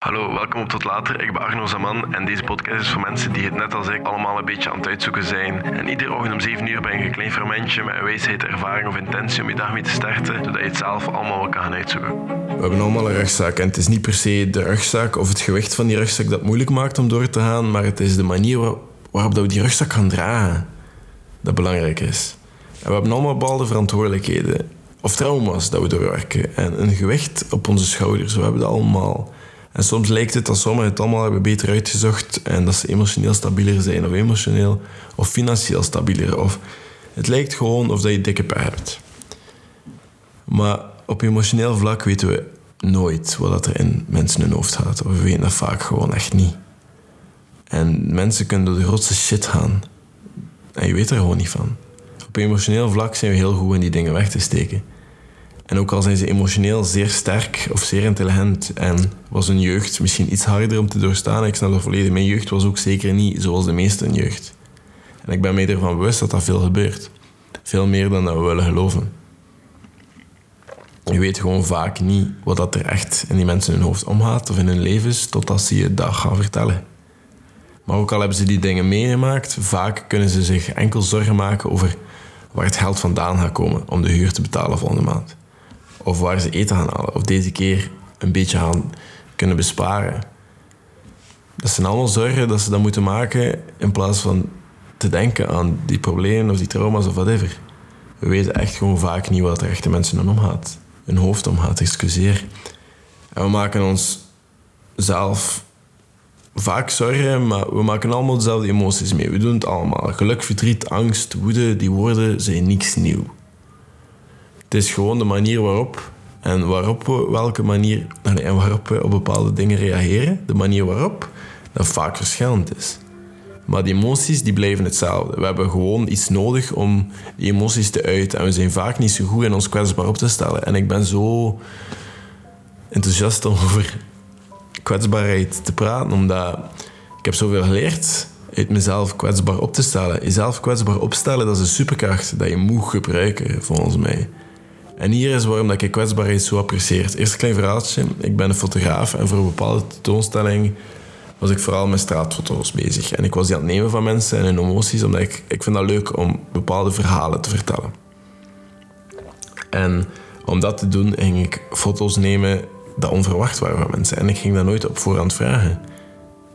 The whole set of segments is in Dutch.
Hallo, welkom op Tot Later. Ik ben Arno Zaman en deze podcast is voor mensen die het net als ik allemaal een beetje aan het uitzoeken zijn. En iedere ochtend om 7 uur ben je een klein fermentje met een wijsheid, ervaring of intentie om je dag mee te starten, zodat je het zelf allemaal wel kan gaan uitzoeken. We hebben allemaal een rugzak en het is niet per se de rugzak of het gewicht van die rugzak dat moeilijk maakt om door te gaan, maar het is de manier waarop dat we die rugzak gaan dragen dat belangrijk is. En we hebben allemaal bepaalde verantwoordelijkheden of trauma's dat we doorwerken en een gewicht op onze schouders. We hebben dat allemaal. En soms lijkt het dat sommigen het allemaal hebben beter uitgezocht en dat ze emotioneel stabieler zijn, of emotioneel of financieel stabieler. Of het lijkt gewoon of dat je dikke pijn hebt. Maar op emotioneel vlak weten we nooit wat er in mensen hun hoofd gaat. Of we weten dat vaak gewoon echt niet. En mensen kunnen door de grootste shit gaan. En je weet er gewoon niet van. Op emotioneel vlak zijn we heel goed in die dingen weg te steken. En ook al zijn ze emotioneel zeer sterk of zeer intelligent en was hun jeugd misschien iets harder om te doorstaan, ik snap dat volledig. Mijn jeugd was ook zeker niet zoals de meeste jeugd. En ik ben me ervan bewust dat dat veel gebeurt. Veel meer dan dat we willen geloven. Je weet gewoon vaak niet wat dat er echt in die mensen hun hoofd omgaat of in hun levens, totdat ze je dat gaan vertellen. Maar ook al hebben ze die dingen meegemaakt, vaak kunnen ze zich enkel zorgen maken over waar het geld vandaan gaat komen om de huur te betalen volgende maand. Of waar ze eten gaan halen. Of deze keer een beetje gaan kunnen besparen. Dat zijn allemaal zorgen dat ze dat moeten maken in plaats van te denken aan die problemen of die trauma's of whatever. We weten echt gewoon vaak niet wat er echt de mensen dan omgaat. Hun hoofd omgaat, excuseer. En we maken ons zelf vaak zorgen, maar we maken allemaal dezelfde emoties mee. We doen het allemaal. Geluk, verdriet, angst, woede, die woorden zijn niks nieuw. Het is gewoon de manier waarop en waarop we, welke manier en waarop we op bepaalde dingen reageren, de manier waarop, dat vaak verschillend is. Maar die emoties die blijven hetzelfde. We hebben gewoon iets nodig om die emoties te uiten. En we zijn vaak niet zo goed in ons kwetsbaar op te stellen. En ik ben zo enthousiast om over kwetsbaarheid te praten, omdat ik heb zoveel geleerd uit mezelf kwetsbaar op te stellen. Jezelf kwetsbaar opstellen, dat is een superkracht dat je moet gebruiken, volgens mij. En hier is waarom dat ik kwetsbaarheid zo apprecieer. Eerst een klein verhaaltje. Ik ben een fotograaf en voor een bepaalde tentoonstelling was ik vooral met straatfoto's bezig. En ik was die aan het nemen van mensen en hun emoties, omdat ik, ik vind dat leuk om bepaalde verhalen te vertellen. En om dat te doen ging ik foto's nemen dat onverwacht waren van mensen. En ik ging dat nooit op voorhand vragen.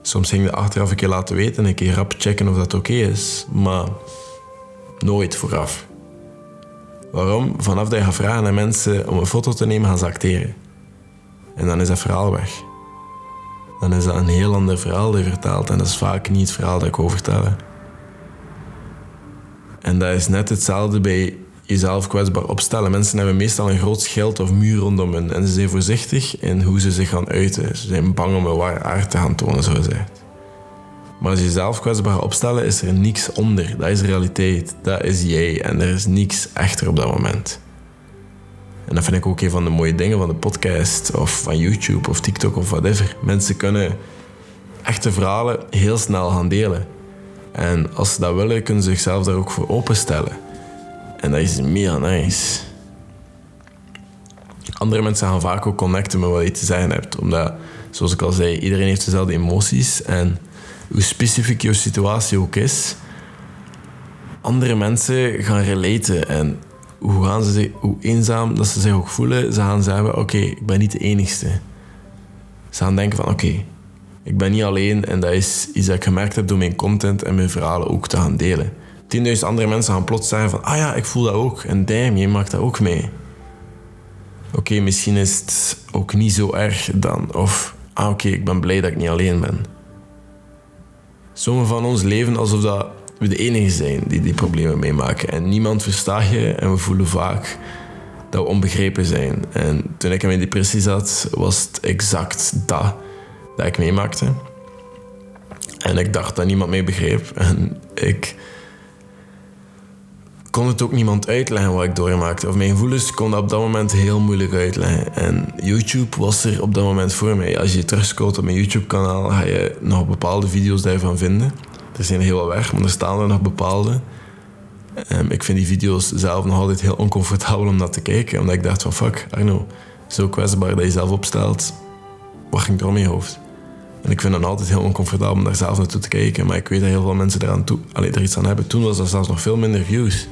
Soms ging ik dat achteraf een keer laten weten en een keer rap checken of dat oké is. Maar nooit vooraf. Waarom? Vanaf dat je gaat vragen aan mensen om een foto te nemen, gaan ze acteren. En dan is dat verhaal weg. Dan is dat een heel ander verhaal dat je vertelt. En dat is vaak niet het verhaal dat ik wil. En dat is net hetzelfde bij jezelf kwetsbaar opstellen. Mensen hebben meestal een groot schild of muur rondom hen. En ze zijn voorzichtig in hoe ze zich gaan uiten. Ze zijn bang om een ware aard te gaan tonen, zo gezegd. Maar als je jezelf kwetsbaar opstellen, is er niks onder. Dat is realiteit. Dat is jij. En er is niks echter op dat moment. En dat vind ik ook een van de mooie dingen van de podcast of van YouTube of TikTok of whatever. Mensen kunnen echte verhalen heel snel gaan delen. En als ze dat willen, kunnen ze zichzelf daar ook voor openstellen. En dat is mega nice. Andere mensen gaan vaak ook connecten met wat je te zeggen hebt. Omdat, zoals ik al zei, iedereen heeft dezelfde emoties. En hoe specifiek jouw situatie ook is, andere mensen gaan relaten. En hoe, gaan ze hoe eenzaam dat ze zich ook voelen, ze gaan zeggen: Oké, ik ben niet de enigste. Ze gaan denken: van oké, ik ben niet alleen en dat is iets dat ik gemerkt heb door mijn content en mijn verhalen ook te gaan delen. 10.000 andere mensen gaan plots zeggen: van ah ja, ik voel dat ook. En damn, je maakt dat ook mee. Oké, misschien is het ook niet zo erg dan. Of ah oké, ik ben blij dat ik niet alleen ben. Sommigen van ons leven alsof dat we de enige zijn die die problemen meemaken. En niemand verstaat je en we voelen vaak dat we onbegrepen zijn. En toen ik in mijn depressie zat, was het exact dat dat ik meemaakte. En ik dacht dat niemand mij begreep. En ik kon het ook niemand uitleggen wat ik doormaakte. Of mijn gevoelens kon dat op dat moment heel moeilijk uitleggen. En YouTube was er op dat moment voor mij. Als je terugscrollt op mijn YouTube-kanaal, ga je nog bepaalde video's daarvan vinden. Er zijn heel wat weg, maar er staan er nog bepaalde. Um, ik vind die video's zelf nog altijd heel oncomfortabel om naar te kijken. Omdat ik dacht van fuck, Arno, zo kwetsbaar dat je zelf opstelt. wat ging er om je hoofd? En ik vind het altijd heel oncomfortabel om daar zelf naartoe te kijken. Maar ik weet dat heel veel mensen eraan toe, allee, er iets aan hebben. Toen was dat zelfs nog veel minder views.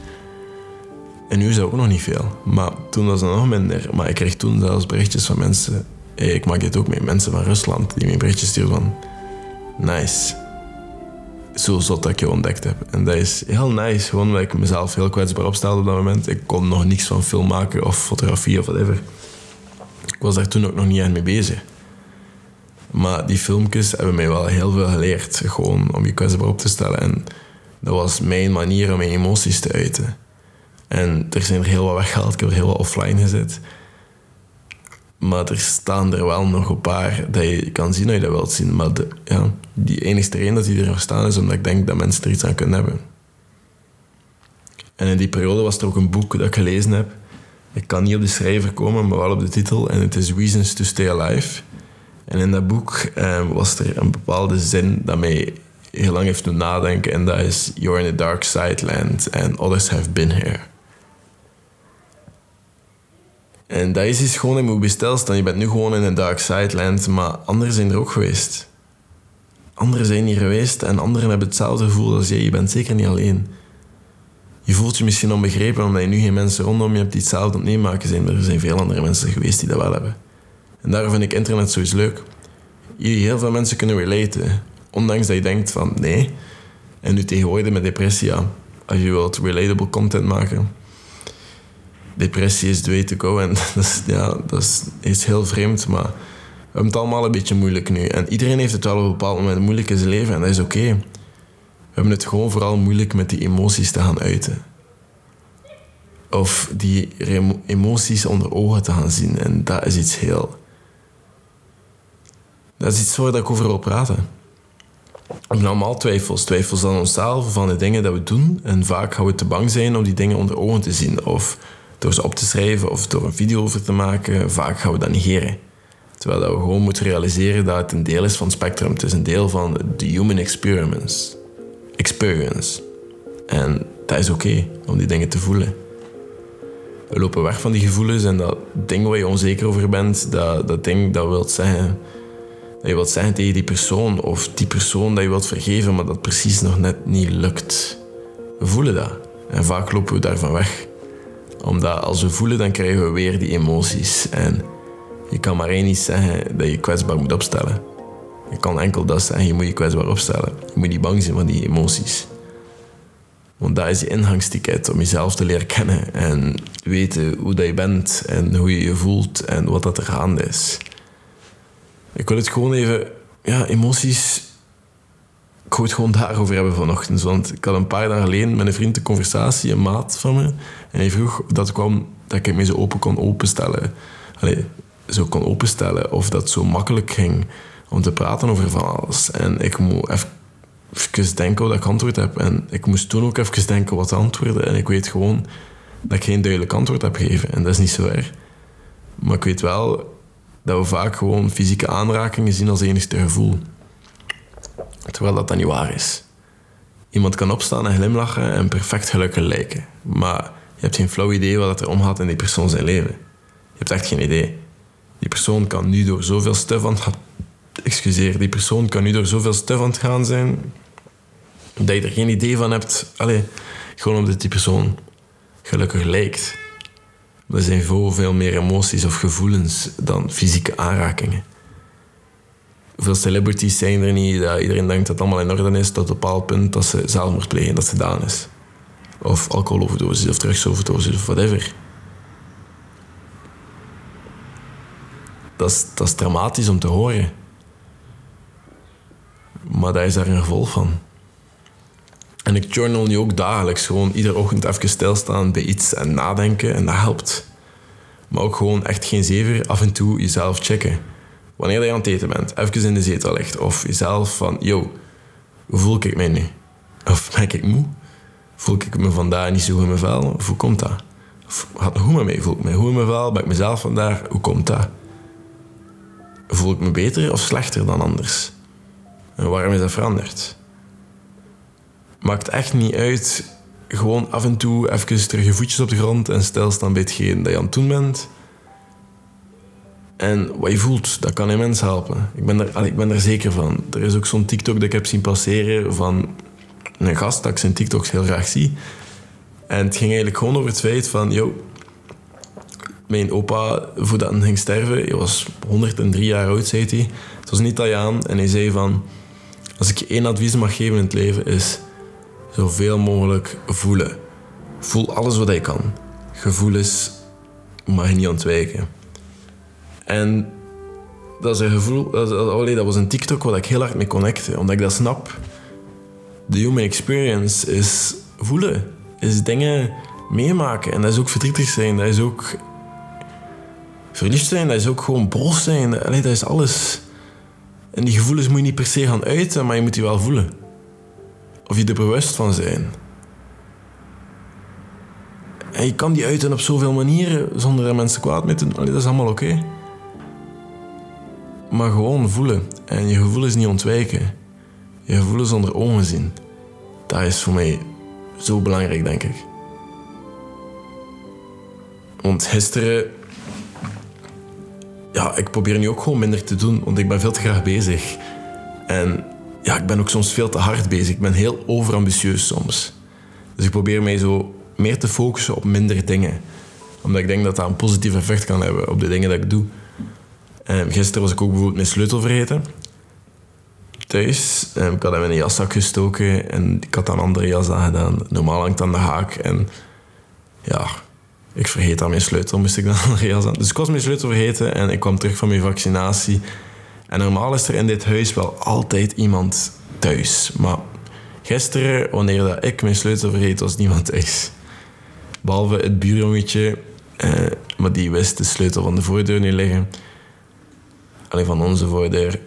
En nu is dat ook nog niet veel. Maar toen was dat nog minder. Maar ik kreeg toen zelfs berichtjes van mensen. Ik maak dit ook mee. Mensen van Rusland die me berichtjes sturen van... Nice. Zo zot dat ik je ontdekt heb. En dat is heel nice. Gewoon omdat ik mezelf heel kwetsbaar opstelde op dat moment. Ik kon nog niks van film maken of fotografie of whatever. Ik was daar toen ook nog niet aan mee bezig. Maar die filmpjes hebben mij wel heel veel geleerd. Gewoon om je kwetsbaar op te stellen. En dat was mijn manier om mijn emoties te uiten. En er zijn er heel wat weggehaald. Ik heb er heel wat offline gezet. Maar er staan er wel nog een paar dat je kan zien dat je dat wilt zien. Maar de, ja, die enigste reden dat die er staan is omdat ik denk dat mensen er iets aan kunnen hebben. En in die periode was er ook een boek dat ik gelezen heb. Ik kan niet op de schrijver komen, maar wel op de titel. En het is Reasons to Stay Alive. En in dat boek eh, was er een bepaalde zin dat mij heel lang heeft doen nadenken. En dat is: You're in a dark side land and others have been here. En dat is iets gewoon, je moet bestelsten. Je bent nu gewoon in een dark side land, maar anderen zijn er ook geweest. Anderen zijn hier geweest en anderen hebben hetzelfde gevoel als jij. Je bent zeker niet alleen. Je voelt je misschien onbegrepen omdat je nu geen mensen rondom je hebt die hetzelfde op meemaken zijn. Maar er zijn veel andere mensen geweest die dat wel hebben. En daarom vind ik internet sowieso leuk. Hier heel veel mensen kunnen relaten. Ondanks dat je denkt van nee. En nu tegenwoordig met depressie. Als je wilt relatable content maken. Depressie is the way to go. En dat is, ja, dat is, heel vreemd, maar... We hebben het allemaal een beetje moeilijk nu. En iedereen heeft het wel op een bepaald moment moeilijk in zijn leven. En dat is oké. We hebben het gewoon vooral moeilijk met die emoties te gaan uiten. Of die emoties onder ogen te gaan zien. En dat is iets heel dat is iets waar ik over wil praten. We hebben allemaal twijfels. Twijfels aan onszelf, van de dingen dat we doen. En vaak gaan we te bang zijn om die dingen onder ogen te zien. Of door ze op te schrijven of door een video over te maken. Vaak gaan we dat negeren. Terwijl dat we gewoon moeten realiseren dat het een deel is van het spectrum. Het is een deel van de human experience. experience. En dat is oké om die dingen te voelen. We lopen weg van die gevoelens en dat ding waar je onzeker over bent, dat, dat ding dat wil zeggen dat je wilt zeggen tegen die persoon of die persoon dat je wilt vergeven, maar dat precies nog net niet lukt. We voelen dat en vaak lopen we daarvan weg. Omdat als we voelen, dan krijgen we weer die emoties. En je kan maar één iets zeggen dat je kwetsbaar moet opstellen. Je kan enkel dat zeggen, je moet je kwetsbaar opstellen. Je moet niet bang zijn van die emoties. Want dat is je ingangsticket om jezelf te leren kennen en weten hoe dat je bent en hoe je je voelt en wat dat er gaande is. Ik wil het gewoon even... Ja, emoties... Ik het gewoon daarover hebben vanochtend. Want ik had een paar dagen geleden met een vriend een conversatie, een maat van me. En hij vroeg of dat kwam dat ik me zo open kon openstellen. Allee, zo kon openstellen. Of dat zo makkelijk ging om te praten over van alles. En ik moet even, even denken wat ik antwoord heb. En ik moest toen ook even denken wat antwoorden. En ik weet gewoon dat ik geen duidelijk antwoord heb gegeven. En dat is niet zo erg. Maar ik weet wel dat we vaak gewoon fysieke aanrakingen zien als enigste gevoel. Terwijl dat dan niet waar is. Iemand kan opstaan en glimlachen en perfect gelukkig lijken. Maar je hebt geen flauw idee wat er omgaat in die persoon zijn leven. Je hebt echt geen idee. Die persoon kan nu door zoveel stuf aan het... Excuseer, die persoon kan nu door zoveel stuf aan gaan zijn... dat je er geen idee van hebt. Allee, gewoon omdat die persoon gelukkig lijkt. Er zijn veel meer emoties of gevoelens dan fysieke aanrakingen. Hoeveel celebrities zijn er niet dat iedereen denkt dat het allemaal in orde is tot een bepaald punt dat ze zelfmoord plegen, dat ze gedaan is. Of alcoholoverdosis of drugsoverdosis of whatever. Dat is, dat is dramatisch om te horen. Maar dat is daar een gevolg van. En ik journal nu ook dagelijks. Gewoon iedere ochtend even stilstaan bij iets en nadenken. En dat helpt. Maar ook gewoon echt geen zever. Af en toe jezelf checken. Wanneer je aan het eten bent. Even in de zetel ligt. Of jezelf van... Yo, hoe voel ik mij nu? Of ben ik moe? Voel ik me vandaag niet zo goed in mijn vel? Hoe komt dat? Of goed met mij? Voel ik me goed in mijn vel? Ben ik mezelf vandaag? Hoe komt dat? Voel ik me beter of slechter dan anders? En waarom is dat veranderd? maakt echt niet uit. Gewoon af en toe even terug je voetjes op de grond en stilstaan bij hetgeen dat je aan het doen bent. En wat je voelt, dat kan immens helpen. Ik ben er, ik ben er zeker van. Er is ook zo'n TikTok dat ik heb zien passeren van een gast dat ik zijn TikToks heel graag zie. En het ging eigenlijk gewoon over het feit van... Yo, mijn opa, voordat hij ging sterven, hij was 103 jaar oud, zei hij. Het was een Italiaan en hij zei van... Als ik je één advies mag geven in het leven is... Zoveel mogelijk voelen. Voel alles wat je kan. Gevoelens mag je niet ontwijken. En dat is een gevoel... Dat, dat, was een TikTok waar ik heel hard mee connecte. Omdat ik dat snap. De human experience is voelen. Is dingen meemaken. En dat is ook verdrietig zijn. Dat is ook verliefd zijn. Dat is ook gewoon boos zijn. Allee, dat is alles. En die gevoelens moet je niet per se gaan uiten, maar je moet die wel voelen. Of je er bewust van zijn. En je kan die uiten op zoveel manieren zonder er mensen kwaad mee te doen. Dat is allemaal oké. Maar gewoon voelen. En je gevoelens niet ontwijken. Je gevoelens onder ogen zien. Dat is voor mij zo belangrijk, denk ik. Want gisteren... Ja, ik probeer nu ook gewoon minder te doen, want ik ben veel te graag bezig. En ja, ik ben ook soms veel te hard bezig. Ik ben heel overambitieus soms. Dus ik probeer mij zo meer te focussen op minder dingen. Omdat ik denk dat dat een positief effect kan hebben op de dingen dat ik doe. En gisteren was ik ook bijvoorbeeld mijn sleutel vergeten. Thuis. En ik had hem in een jaszak gestoken en ik had een andere jas aangedaan. Normaal hangt aan de haak. En ja, ik vergeet aan mijn sleutel, moest ik dan andere jas aan. Dus ik was mijn sleutel vergeten en ik kwam terug van mijn vaccinatie. En normaal is er in dit huis wel altijd iemand thuis. Maar gisteren, wanneer dat ik mijn sleutel vergeet, was niemand thuis. Behalve het buurjongetje, eh, maar die wist de sleutel van de voordeur niet liggen. Alleen van onze voordeur.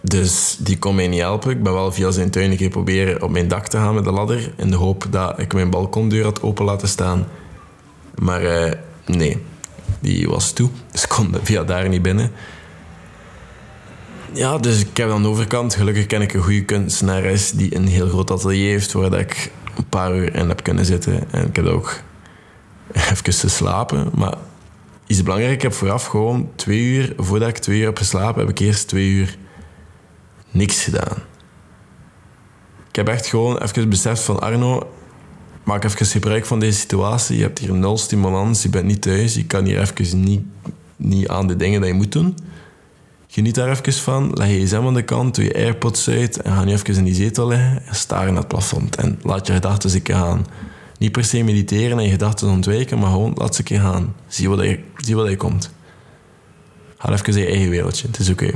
Dus die kon mij niet helpen. Ik ben wel via zijn tuin een keer proberen op mijn dak te gaan met de ladder. In de hoop dat ik mijn balkondeur had open laten staan. Maar eh, nee, die was toe. Dus kon via daar niet binnen. Ja, dus ik heb aan de overkant. Gelukkig ken ik een goede kunstenares die een heel groot atelier heeft waar ik een paar uur in heb kunnen zitten. En ik heb ook even geslapen. Maar iets belangrijk, ik heb vooraf gewoon twee uur, voordat ik twee uur heb geslapen, heb ik eerst twee uur niks gedaan. Ik heb echt gewoon even beseft van Arno, maak even gebruik van deze situatie. Je hebt hier nul stimulans, je bent niet thuis, je kan hier even niet, niet aan de dingen die je moet doen. Geniet daar even van, leg je gsm aan de kant, doe je airpods uit en ga nu even in die zetel liggen en staar naar het plafond. En laat je gedachten een keer gaan. Niet per se mediteren en je gedachten ontwijken, maar gewoon laat ze een keer gaan. Zie wat je, zie wat je komt. Ga even in je eigen wereldje, het is oké.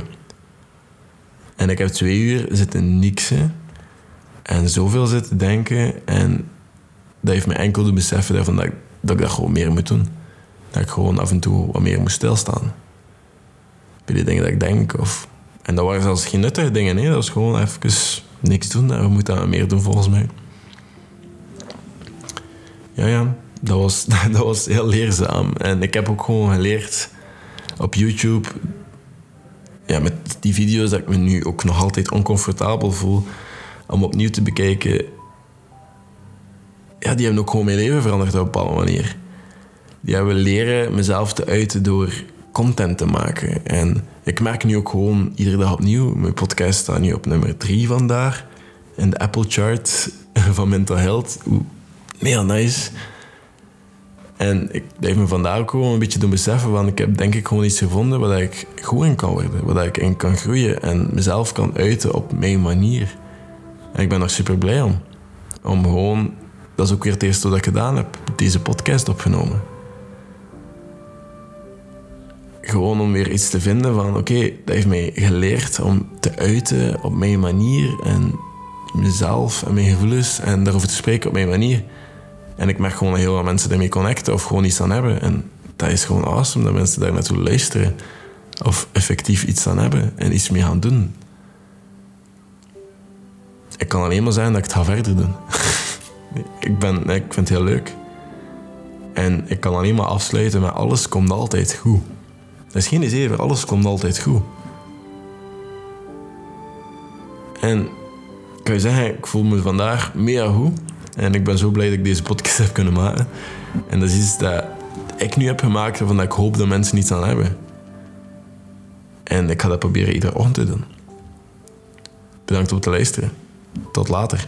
En ik heb twee uur zitten niksen en zoveel zitten denken. En dat heeft me enkel doen beseffen dat ik, dat ik gewoon meer moet doen. Dat ik gewoon af en toe wat meer moet stilstaan. Bij die dingen dat ik denk. Of... En dat waren zelfs geen nuttige dingen. Nee. Dat was gewoon even niks doen. En we moeten dat meer doen volgens mij. Ja, ja. Dat was, dat was heel leerzaam. En ik heb ook gewoon geleerd op YouTube ja, met die video's dat ik me nu ook nog altijd oncomfortabel voel om opnieuw te bekijken. Ja, die hebben ook gewoon mijn leven veranderd op een bepaalde manier. Die hebben leren mezelf te uiten door content te maken. En ik merk nu ook gewoon iedere dag opnieuw. Mijn podcast staat nu op nummer 3 vandaag. In de Apple chart van Mental Health. Mega nice. En ik blijf me vandaar ook gewoon een beetje doen beseffen van ik heb denk ik gewoon iets gevonden waar ik goed in kan worden, waar ik in kan groeien en mezelf kan uiten op mijn manier. En ik ben er super blij om. Om gewoon, dat is ook weer het eerste wat ik gedaan heb, deze podcast opgenomen. Gewoon om weer iets te vinden van oké, dat heeft mij geleerd om te uiten op mijn manier en mezelf en mijn gevoelens en daarover te spreken op mijn manier. En ik merk gewoon heel veel mensen daarmee connecten of gewoon iets aan hebben. En dat is gewoon awesome dat mensen daar naartoe luisteren. Of effectief iets aan hebben en iets mee gaan doen. Ik kan alleen maar zeggen dat ik het ga verder doen. ik, ben, ik vind het heel leuk. En ik kan alleen maar afsluiten met alles komt altijd goed. Dat is geen zeven, alles komt altijd goed. En kan je zeggen, ik voel me vandaag meer goed en ik ben zo blij dat ik deze podcast heb kunnen maken. En dat is iets dat ik nu heb gemaakt waarvan ik hoop dat mensen iets aan hebben. En ik ga dat proberen iedere ochtend te doen. Bedankt om te luisteren. Tot later.